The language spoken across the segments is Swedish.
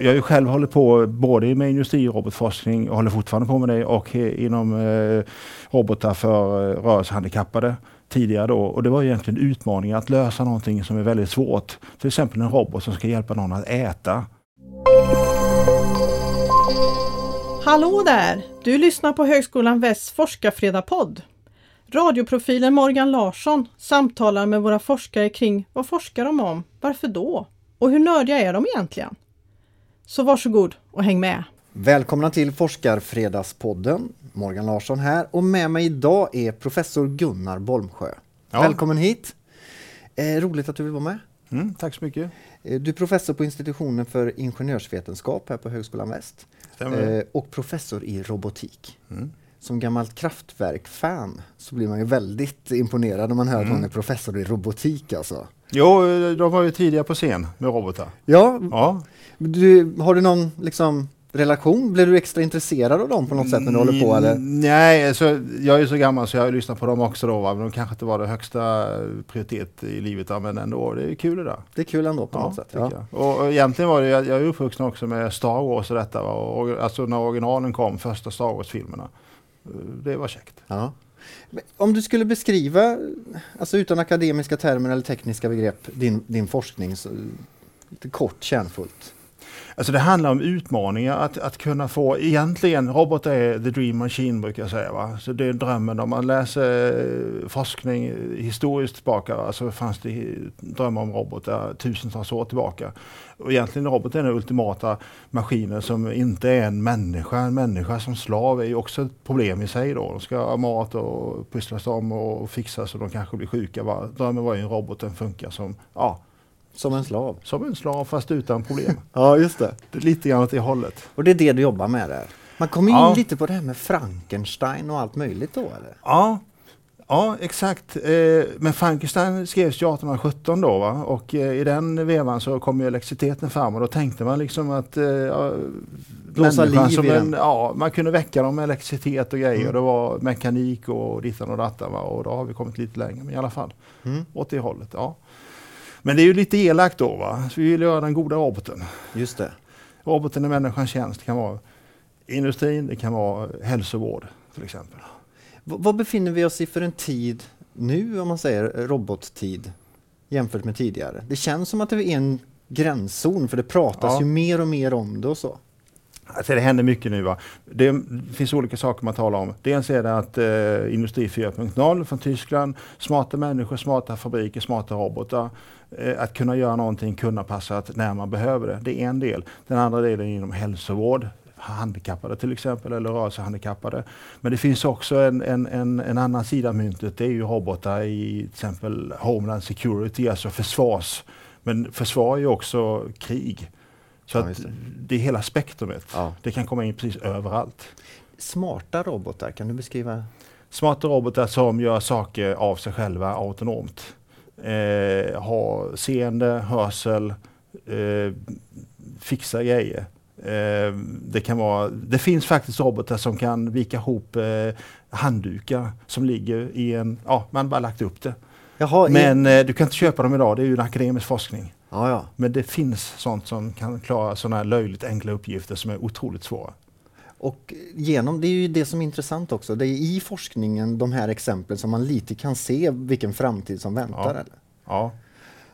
Jag har ju själv hållit på både med industrirobotforskning och håller fortfarande på med det och eh, inom eh, robotar för eh, rörelsehandikappade tidigare då. Och det var egentligen utmaningen att lösa någonting som är väldigt svårt. Till exempel en robot som ska hjälpa någon att äta. Hallå där! Du lyssnar på Högskolan Västs forskarfredagspodd. Radioprofilen Morgan Larsson samtalar med våra forskare kring vad forskar de om, varför då och hur nördiga är de egentligen? Så varsågod och häng med! Välkomna till Forskarfredagspodden. Morgan Larsson här och med mig idag är professor Gunnar Bolmsjö. Ja. Välkommen hit! Eh, roligt att du vill vara med. Mm, tack så mycket. Eh, du är professor på institutionen för ingenjörsvetenskap här på Högskolan Väst. Eh, och professor i robotik. Mm. Som gammalt kraftverk-fan så blir man ju väldigt imponerad när man hör mm. att hon är professor i robotik alltså. Jo, de var ju tidiga på scen med robotar. Ja, ja. Du, har du någon liksom relation? Blir du extra intresserad av dem på något sätt när du håller på? Eller? Nej, alltså, jag är så gammal så jag har lyssnat på dem också då. Va? Men de kanske inte var det högsta prioritet i livet. Då, men ändå, det är kul det där. Det är kul ändå på ja, något sätt. Ja. Och, och egentligen var det, jag, jag är uppvuxen också med Star Wars och detta. Va? Och, alltså när originalen kom, första Star Wars-filmerna. Det var käckt. Ja. Om du skulle beskriva, alltså utan akademiska termer eller tekniska begrepp, din, din forskning, så, lite kort kärnfullt. Alltså det handlar om utmaningar, att, att kunna få, egentligen, robot är the dream machine brukar jag säga. Va? Så det är drömmen, om man läser eh, forskning historiskt tillbaka, så fanns det drömmar om robotar tusentals år tillbaka. Och egentligen robot är den ultimata maskinen som inte är en människa. En människa som slav är ju också ett problem i sig då. De ska ha mat och pusslas om och fixas och de kanske blir sjuka. Va? Drömmen var ju en robot, den funkar som, ja, som en slav? Som en slav fast utan problem. ja, just det. det är lite grann åt det hållet. Och det är det du jobbar med där? Man kommer in ja. lite på det här med Frankenstein och allt möjligt då eller? Ja, Ja, exakt. Eh, men Frankenstein skrevs ju 1817 då va? och eh, i den vevan så kom ju elektriciteten fram och då tänkte man liksom att eh, ja, liv som en, ja, man kunde väcka dem med elektricitet och grejer. Mm. Det var mekanik och dittan och dattan va? och då har vi kommit lite längre. Men i alla fall mm. åt det hållet. Ja. Men det är ju lite elakt då va, så vi vill göra den goda roboten. Just det. Roboten i människans tjänst. Det kan vara industrin, det kan vara hälsovård till exempel. V vad befinner vi oss i för en tid nu om man säger robottid jämfört med tidigare? Det känns som att det är en gränszon för det pratas ja. ju mer och mer om det och så. Alltså det händer mycket nu. Va? Det finns olika saker man talar om. Dels är det att eh, Industri 4.0 från Tyskland, smarta människor, smarta fabriker, smarta robotar. Eh, att kunna göra någonting kundanpassat när man behöver det. Det är en del. Den andra delen är inom hälsovård handikappade till exempel, eller rörelsehandikappade. Men det finns också en, en, en, en annan sida av myntet. Det är ju robotar i till exempel Homeland Security, alltså försvars. Men försvar är ju också krig. Så ja, det. det. är hela spektrumet. Ja. Det kan komma in precis överallt. Smarta robotar, kan du beskriva? Smarta robotar som gör saker av sig själva autonomt. Eh, har seende, hörsel, eh, fixar grejer. Eh, det, kan vara, det finns faktiskt robotar som kan vika ihop eh, handdukar som ligger i en, ja man bara lagt upp det. Jaha, Men i... Eh, du kan inte köpa dem idag, det är ju en akademisk forskning. Ja, ja. Men det finns sånt som kan klara sådana här löjligt enkla uppgifter som är otroligt svåra. Och genom, det är ju det som är intressant också, det är i forskningen de här exemplen som man lite kan se vilken framtid som väntar. Ja. Eller? Ja.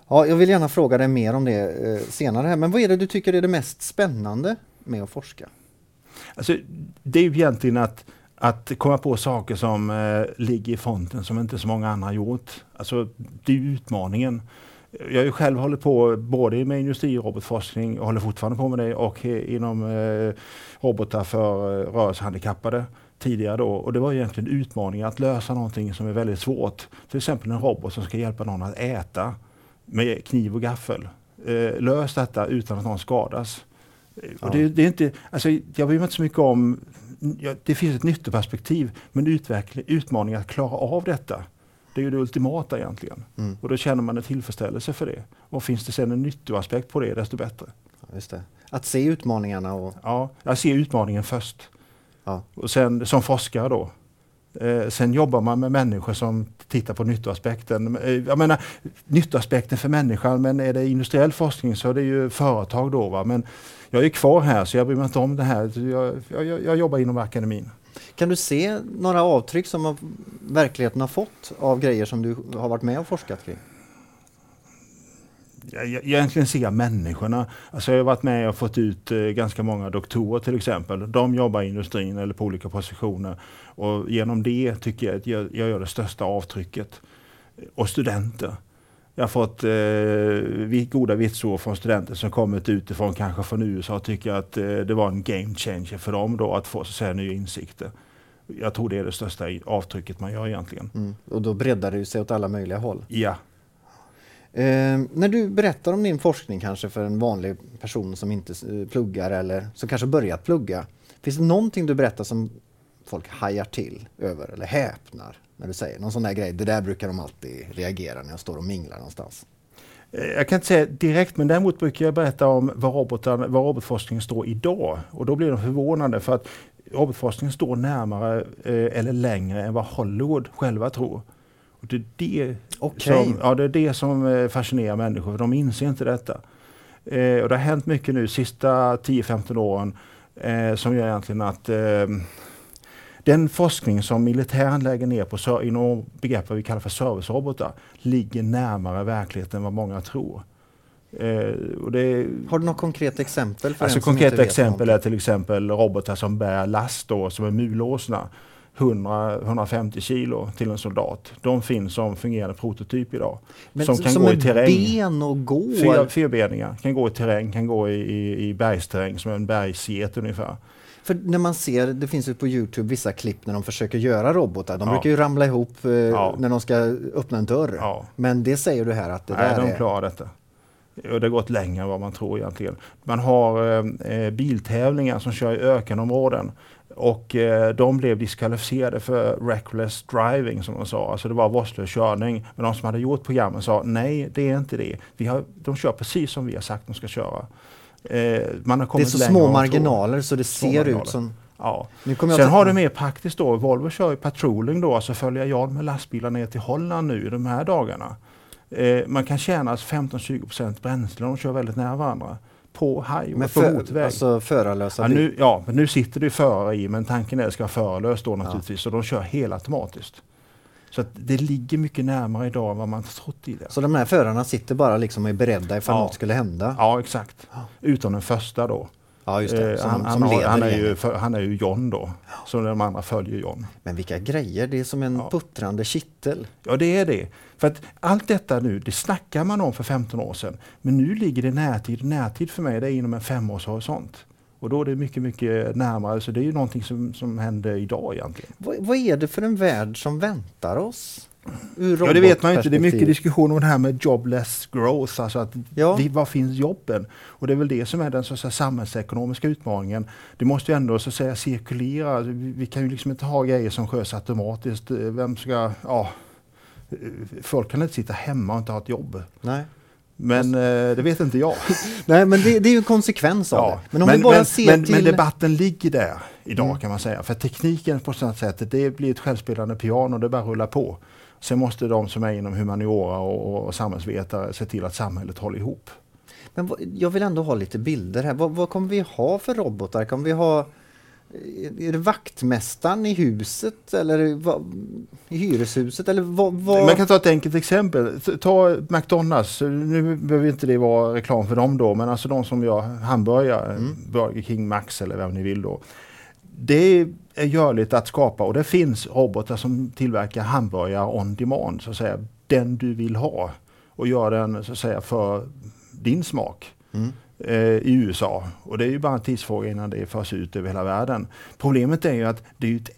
ja, jag vill gärna fråga dig mer om det eh, senare här, men vad är det du tycker är det mest spännande med att forska? Alltså, det är ju egentligen att, att komma på saker som eh, ligger i fronten som inte så många andra har gjort. Alltså, det är utmaningen. Jag har ju själv hållit på både med industrirobotforskning och håller fortfarande på med det och inom eh, robotar för eh, rörelsehandikappade tidigare då. Och det var egentligen utmaningen att lösa någonting som är väldigt svårt. Till exempel en robot som ska hjälpa någon att äta med kniv och gaffel. Eh, lös detta utan att någon skadas. Ja. Och det, det, är inte, alltså, jag bryr mig inte så mycket om, ja, det finns ett nyttoperspektiv, men utmaningen att klara av detta det är ju det ultimata egentligen. Mm. Och då känner man en tillfredsställelse för det. Och finns det sen en nyttoaspekt på det, desto bättre. Ja. Att se utmaningarna? Och... Ja, jag ser utmaningen först. Ja. Och sen som forskare då, Eh, sen jobbar man med människor som tittar på nyttoaspekten. Eh, jag menar nyttoaspekten för människan, men är det industriell forskning så är det ju företag då. Va? Men jag är kvar här så jag bryr mig inte om det här. Jag, jag, jag jobbar inom akademin. Kan du se några avtryck som verkligheten har fått av grejer som du har varit med och forskat kring? jag, egentligen ser jag människorna. Alltså jag har varit med och fått ut eh, ganska många doktorer till exempel. De jobbar i industrin eller på olika positioner. Och genom det tycker jag att jag, jag gör det största avtrycket. Och studenter. Jag har fått eh, goda vitsord från studenter som kommit utifrån, kanske från USA, och tycker att eh, det var en game changer för dem då att få så säga, nya insikter. Jag tror det är det största avtrycket man gör egentligen. Mm. Och då breddar det sig åt alla möjliga håll? Ja, Eh, när du berättar om din forskning kanske för en vanlig person som inte eh, pluggar eller som kanske börjat plugga. Finns det någonting du berättar som folk hajar till över eller häpnar när du säger någon sån där grej? Det där brukar de alltid reagera när jag står och minglar någonstans. Eh, jag kan inte säga direkt, men däremot brukar jag berätta om vad, robotar, vad robotforskningen står idag. Och då blir de förvånade för att robotforskningen står närmare eh, eller längre än vad Hollywood själva tror. Och det, är det, okay. som, ja, det är det som eh, fascinerar människor, för de inser inte detta. Eh, och det har hänt mycket nu sista 10-15 åren eh, som gör egentligen att eh, den forskning som militären lägger ner på inom begrepp vad vi kallar för servicerobotar ligger närmare verkligheten än vad många tror. Eh, det, Har du något konkret exempel? För alltså konkreta exempel är till exempel robotar som bär last då, som är mulåsna. 100-150 kilo till en soldat. De finns som fungerande prototyp idag. Men som kan som gå i terräng. ben och gå? Fyr, fyrbeningar. Kan gå i terräng, kan gå i, i, i bergsterräng som en bergsget ungefär. För när man ser, det finns ju på Youtube vissa klipp när de försöker göra robotar. De ja. brukar ju ramla ihop eh, ja. när de ska öppna en dörr. Ja. Men det säger du här att det Nej, där de klarar detta. Och det har gått längre än vad man tror egentligen. Man har eh, eh biltävlingar som kör i ökenområden och eh, de blev diskvalificerade för reckless driving som de sa. Alltså det var vårdslös körning. Men de som hade gjort programmen sa nej, det är inte det. Vi har, de kör precis som vi har sagt de ska köra. Eh, man har kommit det är så små marginaler så det ser ut som... Ja. Sen har du mer praktiskt då. Volvo kör ju patrolling då, alltså följer jag med lastbilar ner till Holland nu de här dagarna. Eh, man kan tjäna 15-20% bränsle om de kör väldigt nära varandra på highway, på motorväg. Alltså förarlösa ja, nu, ja, men nu sitter det förare i men tanken är att det ska vara förarlöst då naturligtvis. Ja. Så de kör helautomatiskt. Så det ligger mycket närmare idag än vad man trott tidigare. Så de här förarna sitter bara liksom och är beredda ifall ja. något skulle hända? Ja exakt. Utom den första då. Ja, just det. Eh, som, han, som han, han, är ju, för, han är ju John då, ja. så de andra följer John. Men vilka grejer, det är som en ja. puttrande kittel. Ja, det är det. För att allt detta nu, det snackar man om för 15 år sedan. Men nu ligger det närtid. Närtid för mig, det är inom en femårshorisont. Och då är det mycket, mycket närmare. Så det är ju någonting som, som händer idag egentligen. Vad, vad är det för en värld som väntar oss? ja, det vet man inte. Det är mycket diskussion om det här med jobless growth. Alltså att ja. vi, var finns jobben? Och det är väl det som är den så säga, samhällsekonomiska utmaningen. Det måste ju ändå så säga cirkulera. Vi, vi kan ju liksom inte ha grejer som sköts automatiskt. Vem ska... Ja, folk kan inte sitta hemma och inte ha ett jobb. Nej. Men eh, det vet inte jag. Nej, men det, det är ju en konsekvens av ja. det. Men, om men, vi bara men, ser men, till... men debatten ligger där idag mm. kan man säga. För tekniken på sådant sätt, det blir ett självspelande piano, det bara rullar på. Sen måste de som är inom humaniora och, och samhällsvetare se till att samhället håller ihop. Men jag vill ändå ha lite bilder här. Vad, vad kommer vi ha för robotar? Kommer vi ha är det vaktmästaren i huset eller i hyreshuset? Eller vad, vad? Man kan ta ett enkelt exempel. Ta McDonalds. Nu behöver inte det vara reklam för dem då, men alltså de som gör hamburgare, mm. Burger King, Max eller vad ni vill då. Det är görligt att skapa och det finns robotar som tillverkar hamburgare on demand, så att säga. Den du vill ha och gör den så att säga för din smak. Mm. Eh, i USA. Och det är ju bara en tidsfråga innan det förs ut över hela världen. Problemet är ju att det är ett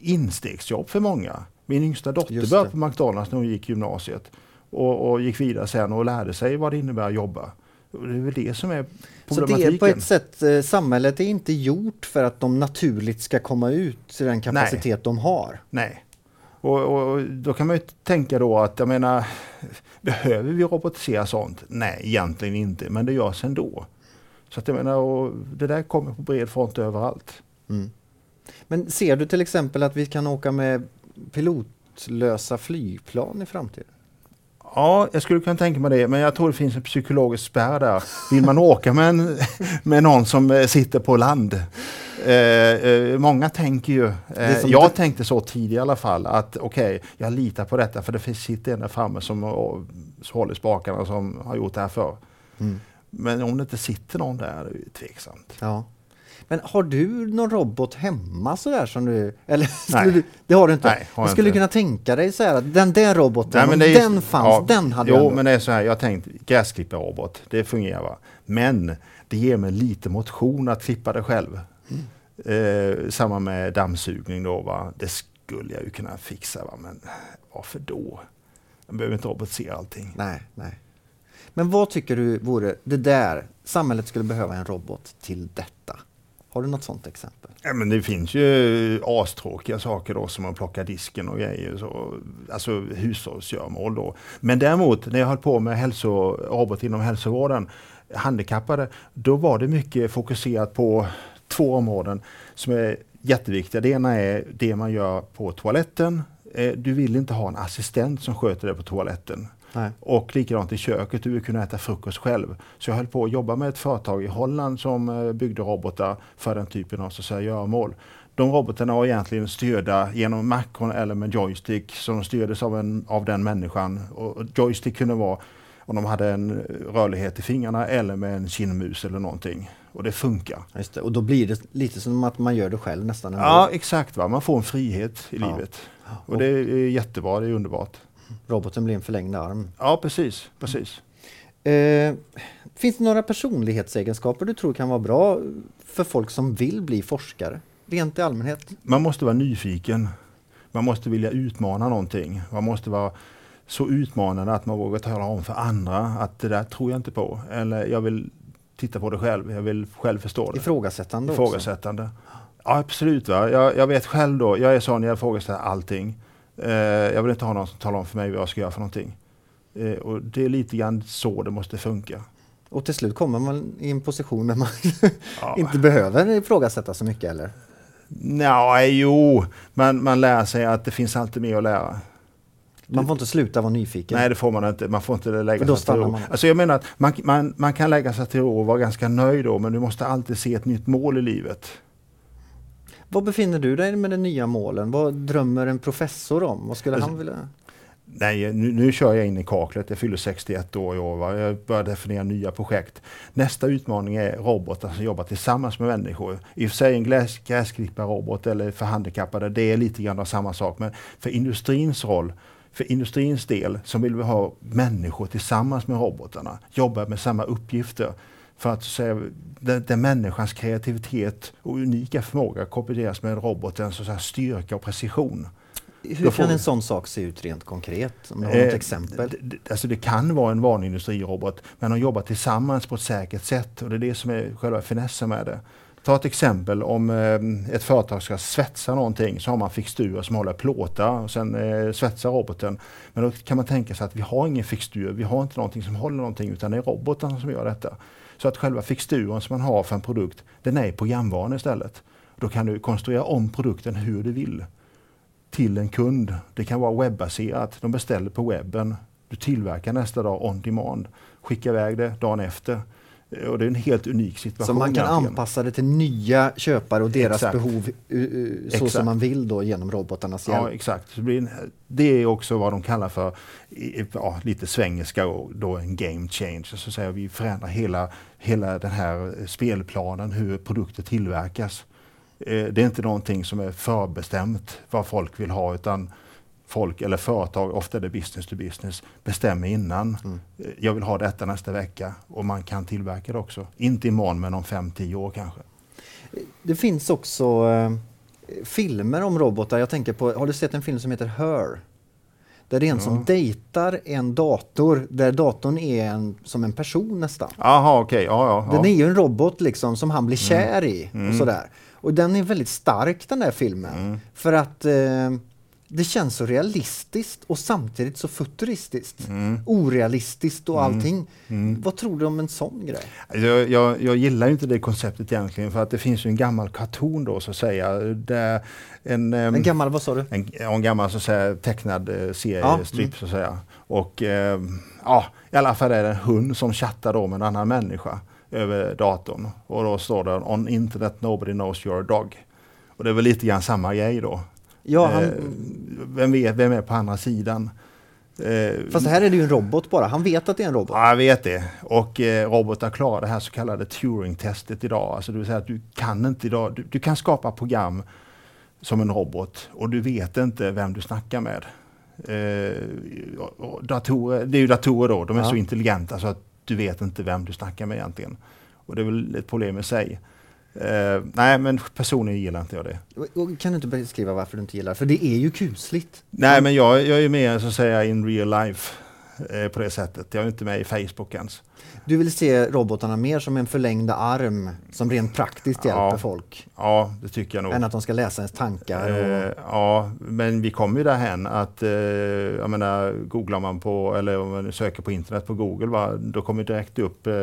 instegsjobb för många. Min yngsta dotter började på McDonalds när hon gick gymnasiet och, och, gick vidare sen och lärde sig vad det innebär att jobba. Och det är väl det som är problematiken. Så det är på ett sätt, eh, samhället är inte gjort för att de naturligt ska komma ut till den kapacitet Nej. de har? Nej. Och, och, då kan man ju tänka då att, jag menar, behöver vi robotisera sånt? Nej, egentligen inte, men det görs ändå. Så att jag menar, och det där kommer på bred front överallt. Mm. Men ser du till exempel att vi kan åka med pilotlösa flygplan i framtiden? Ja, jag skulle kunna tänka mig det, men jag tror det finns en psykologisk spärr där. Vill man åka med, en, med någon som eh, sitter på land? Eh, eh, många tänker ju, eh, jag det... tänkte så tidigare i alla fall, att okej, okay, jag litar på detta för det sitter en där framme som håller spakarna som har gjort det här förr. Mm. Men om det inte sitter någon där, är det tveksamt. Ja. Men har du någon robot hemma sådär som du... Eller Nej. Du, det har du inte? Nej, har du skulle inte. kunna tänka dig så här att den där roboten, Nej, men den fanns, ja, den hade Jo, men det är så här, jag har tänkt gräsklipparrobot, det fungerar va. Men det ger mig lite motion att klippa det själv. Mm. Eh, samma med dammsugning då va. Det skulle jag ju kunna fixa va, men varför då? Jag behöver inte robotisera allting. Nej, nej. Men vad tycker du vore det där, samhället skulle behöva en robot till detta? Har du något sånt exempel? Ja, men det finns ju astråkiga saker då som att plocka disken och grejer. Så, alltså hushållsgöromål då. Men däremot när jag höll på med hälsorobot inom hälsovården, handikappade, då var det mycket fokuserat på två områden som är jätteviktiga. Det ena är det man gör på toaletten. Eh, du vill inte ha en assistent som sköter det på toaletten. Nej. Och likadant i köket, du vill kunna äta frukost själv. Så jag höll på att jobba med ett företag i Holland som eh, byggde robotar för den typen av så att säga, göromål. De robotarna var egentligen styrda genom makron eller med joystick som styrdes av, en, av den människan. Och joystick kunde vara om de hade en rörlighet i fingrarna eller med en kindmus eller någonting. Och det funkar. Det. Och då blir det lite som att man gör det själv nästan. Ja exakt, va? man får en frihet i ja. livet. Och, och det är jättebra, det är underbart. Roboten blir en förlängd arm. Ja, precis. precis. Eh, finns det några personlighetsegenskaper du tror kan vara bra för folk som vill bli forskare? Rent i allmänhet? Man måste vara nyfiken. Man måste vilja utmana någonting. Man måste vara så utmanande att man vågar tala om för andra att det där tror jag inte på. Eller jag vill titta på det själv. Jag vill själv förstå det. Ifrågasättande, Ifrågasättande. också? Ja, absolut. Va? Jag, jag vet själv då. Jag är sån, jag ifrågasätter allting. Eh, jag vill inte ha någon som talar om för mig vad jag ska göra för någonting. Eh, och det är lite grann så det måste funka. Och till slut kommer man i en position där man ja. inte behöver ifrågasätta så mycket eller? Nej, jo, men man lär sig att det finns alltid mer att lära. Man får inte sluta vara nyfiken. Nej, det får man inte. Man får inte lägga sig till ro. Alltså jag menar att man, man, man kan lägga sig till ro och vara ganska nöjd då, men du måste alltid se ett nytt mål i livet. Var befinner du dig med de nya målen? Vad drömmer en professor om? Vad skulle alltså, han vilja? Nej, nu, nu kör jag in i kaklet. Jag fyller 61 år i år. Va? Jag börjar definiera nya projekt. Nästa utmaning är robotar som jobbar tillsammans med människor. I och för sig en gräsklipparrobot eller för handikappade, det är lite grann av samma sak. Men för industrins roll, för industrins del, så vill vi ha människor tillsammans med robotarna. Jobba med samma uppgifter. För att säga, den, den människans kreativitet och unika förmåga kombineras med robotens så styrka och precision. Hur kan en sån sak se ut rent konkret? Om du har eh, något exempel? Alltså det kan vara en vanlig industrirobot, men de jobbar tillsammans på ett säkert sätt och det är det som är själva finessen med det. Ta ett exempel om eh, ett företag ska svetsa någonting så har man fixturer som håller plåtar och sen eh, svetsar roboten. Men då kan man tänka sig att vi har ingen fixtur, vi har inte någonting som håller någonting utan det är roboten som gör detta. Så att själva fixturen som man har för en produkt, den är programvaran istället. Då kan du konstruera om produkten hur du vill till en kund. Det kan vara webbaserat. De beställer på webben. Du tillverkar nästa dag on demand. Skickar iväg det dagen efter. Och det är en helt unik situation. Så man kan egentligen. anpassa det till nya köpare och deras exakt. behov så exakt. som man vill då genom robotarnas hjälp? Ja, exakt. Det är också vad de kallar för, ja, lite svengelska, då en game change. Så att säga, vi förändrar hela, hela den här spelplanen, hur produkter tillverkas. Eh, det är inte någonting som är förbestämt vad folk vill ha utan folk eller företag, ofta är det business to business, bestämmer innan. Mm. Jag vill ha detta nästa vecka och man kan tillverka det också. Inte imorgon men om 5-10 år kanske. Det finns också eh, filmer om robotar. Jag tänker på, har du sett en film som heter Her? Där det är en ja. som dejtar en dator, där datorn är en, som en person nästan. Okej. Okay. Ja, ja, Den är ju en robot liksom som han blir mm. kär i. Mm. Och, sådär. och den är väldigt stark den där filmen. Mm. För att eh, det känns så realistiskt och samtidigt så futuristiskt. Mm. Orealistiskt och mm. allting. Mm. Vad tror du om en sån grej? Jag, jag, jag gillar inte det konceptet egentligen för att det finns ju en gammal karton då så att säga. Där en, en gammal, vad sa du? En, en gammal så att säga, tecknad eh, seriestrip ja. så att säga. Och eh, ja, i alla fall är det en hund som chattar då med en annan människa över datorn. Och då står det On internet nobody knows you're a dog. Och det är väl lite grann samma grej då. Ja, han... eh, vem vet, vem är på andra sidan? Eh, Fast här är det ju en robot bara, han vet att det är en robot. Ja, jag vet det. Och eh, robotar klarar det här så kallade Turing-testet idag. Alltså det vill säga att du kan inte idag, du, du, kan skapa program som en robot och du vet inte vem du snackar med. Eh, datorer, det är ju datorer då, de är ja. så intelligenta så att du vet inte vem du snackar med egentligen. Och det är väl ett problem i sig. Uh, nej, men personligen gillar inte jag det. Kan du inte beskriva varför du inte gillar För det är ju kusligt. Nej, men jag, jag är mer så att säga in real life eh, på det sättet. Jag är inte med i Facebook ens. Du vill se robotarna mer som en förlängd arm som rent praktiskt hjälper ja, folk? Ja, det tycker jag nog. Än att de ska läsa ens tankar? Och... Eh, ja, men vi kommer ju därhen att eh, jag menar, googlar man på eller om man söker på internet på Google, va, då kommer direkt upp eh,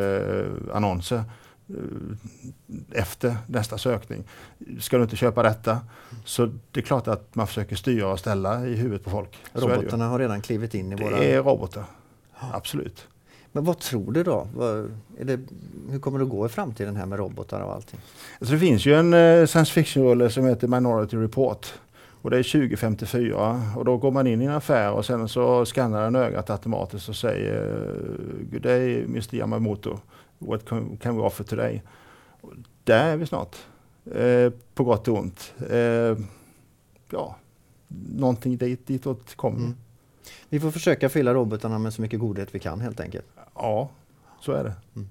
annonser efter nästa sökning. Ska du inte köpa detta? Så det är klart att man försöker styra och ställa i huvudet på folk. Robotarna har redan klivit in i våra... Det är robotar, absolut. Men vad tror du då? Det, hur kommer det att gå i framtiden här med robotar och allting? Alltså det finns ju en uh, science fiction-rulle som heter Minority Report. Och det är 2054 och då går man in i en affär och sen så skannar den ögat automatiskt och säger Good day Mr Yamamoto. What can, can we offer today? Där är vi snart. Eh, på gott och ont. Eh, ja, någonting dit, ditåt kommer mm. Vi får försöka fylla robotarna med så mycket godhet vi kan helt enkelt. Ja, så är det. Mm.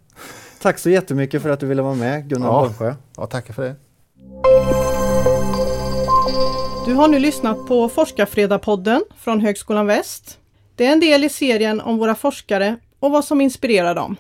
Tack så jättemycket för att du ville vara med Gunnar ja. Borgsjö. Ja, tackar för det. Du har nu lyssnat på Forskarfredagpodden från Högskolan Väst. Det är en del i serien om våra forskare och vad som inspirerar dem.